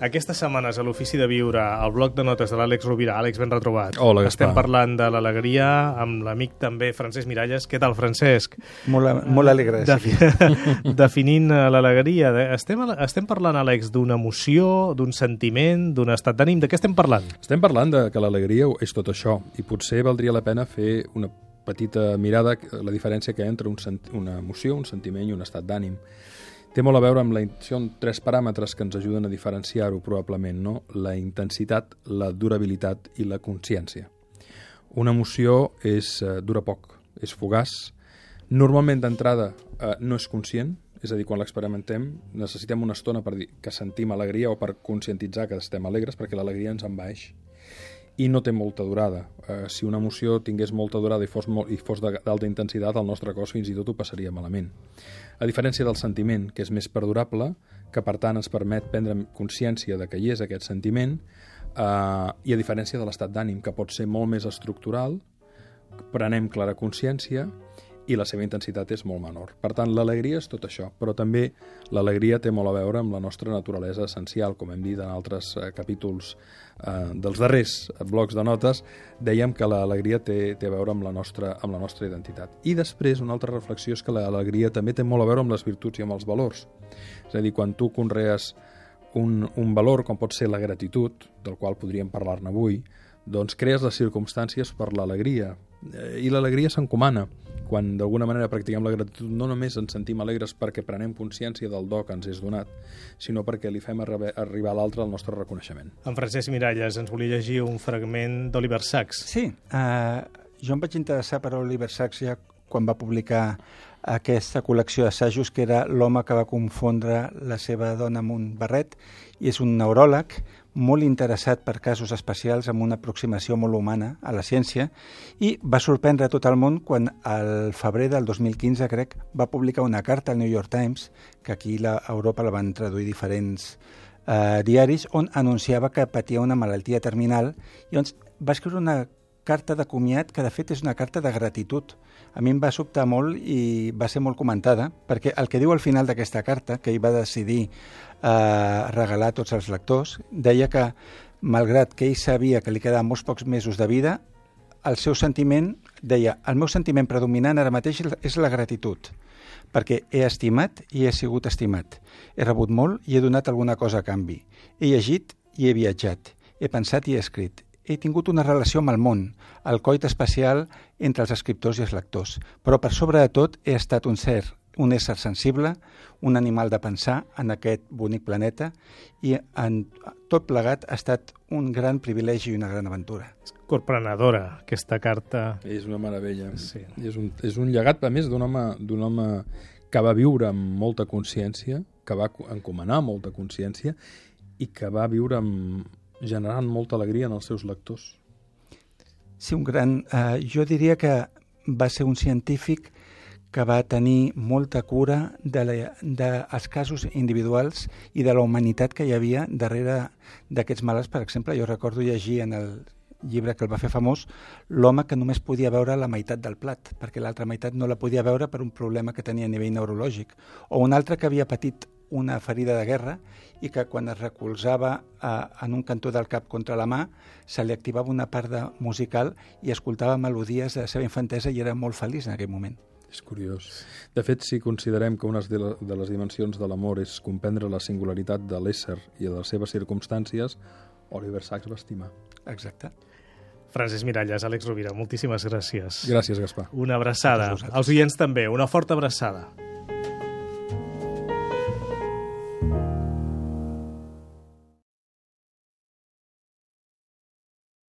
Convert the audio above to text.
Aquestes setmanes a l'Ofici de Viure, al bloc de notes de l'Àlex Rovira. Àlex, ben retrobat. Hola, Gaspar. Estem parlant de l'alegria amb l'amic també Francesc Miralles. Què tal, Francesc? Molt, molt alegre. Defi Definint eh, l'alegria. de- Estem, estem parlant, Àlex, d'una emoció, d'un sentiment, d'un estat d'ànim. De què estem parlant? Estem parlant de que l'alegria és tot això i potser valdria la pena fer una petita mirada a la diferència que hi ha entre un una emoció, un sentiment i un estat d'ànim. Té molt a veure amb la... Són tres paràmetres que ens ajuden a diferenciar-ho probablement, no? La intensitat, la durabilitat i la consciència. Una emoció és, eh, dura poc, és fugaç, normalment d'entrada eh, no és conscient, és a dir, quan l'experimentem necessitem una estona per dir que sentim alegria o per conscientitzar que estem alegres perquè l'alegria ens envaeix i no té molta durada. Eh, si una emoció tingués molta durada i fos, molt, i fos d'alta intensitat, el nostre cos fins i tot ho passaria malament. A diferència del sentiment, que és més perdurable, que per tant ens permet prendre consciència de que hi és aquest sentiment, eh, i a diferència de l'estat d'ànim, que pot ser molt més estructural, prenem clara consciència i la seva intensitat és molt menor. Per tant, l'alegria és tot això, però també l'alegria té molt a veure amb la nostra naturalesa essencial, com hem dit en altres eh, capítols eh, dels darrers blocs de notes, dèiem que l'alegria té, té a veure amb la, nostra, amb la nostra identitat. I després, una altra reflexió és que l'alegria també té molt a veure amb les virtuts i amb els valors. És a dir, quan tu conrees un, un valor com pot ser la gratitud, del qual podríem parlar-ne avui, doncs crees les circumstàncies per l'alegria. Eh, I l'alegria s'encomana. Quan d'alguna manera practiquem la gratitud, no només ens sentim alegres perquè prenem consciència del do que ens és donat, sinó perquè li fem arri arribar a l'altre el nostre reconeixement. En Francesc Miralles ens volia llegir un fragment d'Oliver Sacks. Sí, uh, jo em vaig interessar per Oliver Sacks ja quan va publicar aquesta col·lecció d'assajos que era l'home que va confondre la seva dona amb un barret i és un neuròleg molt interessat per casos especials amb una aproximació molt humana a la ciència i va sorprendre tot el món quan al febrer del 2015, crec, va publicar una carta al New York Times, que aquí a Europa la van traduir diferents eh, diaris, on anunciava que patia una malaltia terminal i on va escriure una carta de comiat que de fet és una carta de gratitud. A mi em va sobtar molt i va ser molt comentada, perquè el que diu al final d'aquesta carta, que ell va decidir eh, regalar a tots els lectors, deia que, malgrat que ell sabia que li quedaven molts pocs mesos de vida, el seu sentiment, deia, el meu sentiment predominant ara mateix és la gratitud, perquè he estimat i he sigut estimat. He rebut molt i he donat alguna cosa a canvi. He llegit i he viatjat. He pensat i he escrit. He tingut una relació amb el món, el coit especial entre els escriptors i els lectors. Però per sobre de tot he estat un ser, un ésser sensible, un animal de pensar en aquest bonic planeta i en tot plegat ha estat un gran privilegi i una gran aventura. És corprenedora, aquesta carta. És una meravella. Sí. És, un, és un llegat, a més, d'un home, d'un home que va viure amb molta consciència, que va encomanar molta consciència i que va viure amb, generant molta alegria en els seus lectors. Sí, un gran... Eh, jo diria que va ser un científic que va tenir molta cura de, la, de els casos individuals i de la humanitat que hi havia darrere d'aquests malalts. Per exemple, jo recordo llegir en el llibre que el va fer famós, l'home que només podia veure la meitat del plat, perquè l'altra meitat no la podia veure per un problema que tenia a nivell neurològic. O un altre que havia patit una ferida de guerra i que quan es recolzava eh, en un cantó del cap contra la mà se li activava una part de musical i escoltava melodies de la seva infantesa i era molt feliç en aquell moment. És curiós. De fet, si considerem que una de, les dimensions de l'amor és comprendre la singularitat de l'ésser i de les seves circumstàncies, Oliver Sacks va estimar. Exacte. Francesc Miralles, Àlex Rovira, moltíssimes gràcies. Gràcies, Gaspar. Una abraçada. A vosaltres. Els oients també, una forta abraçada.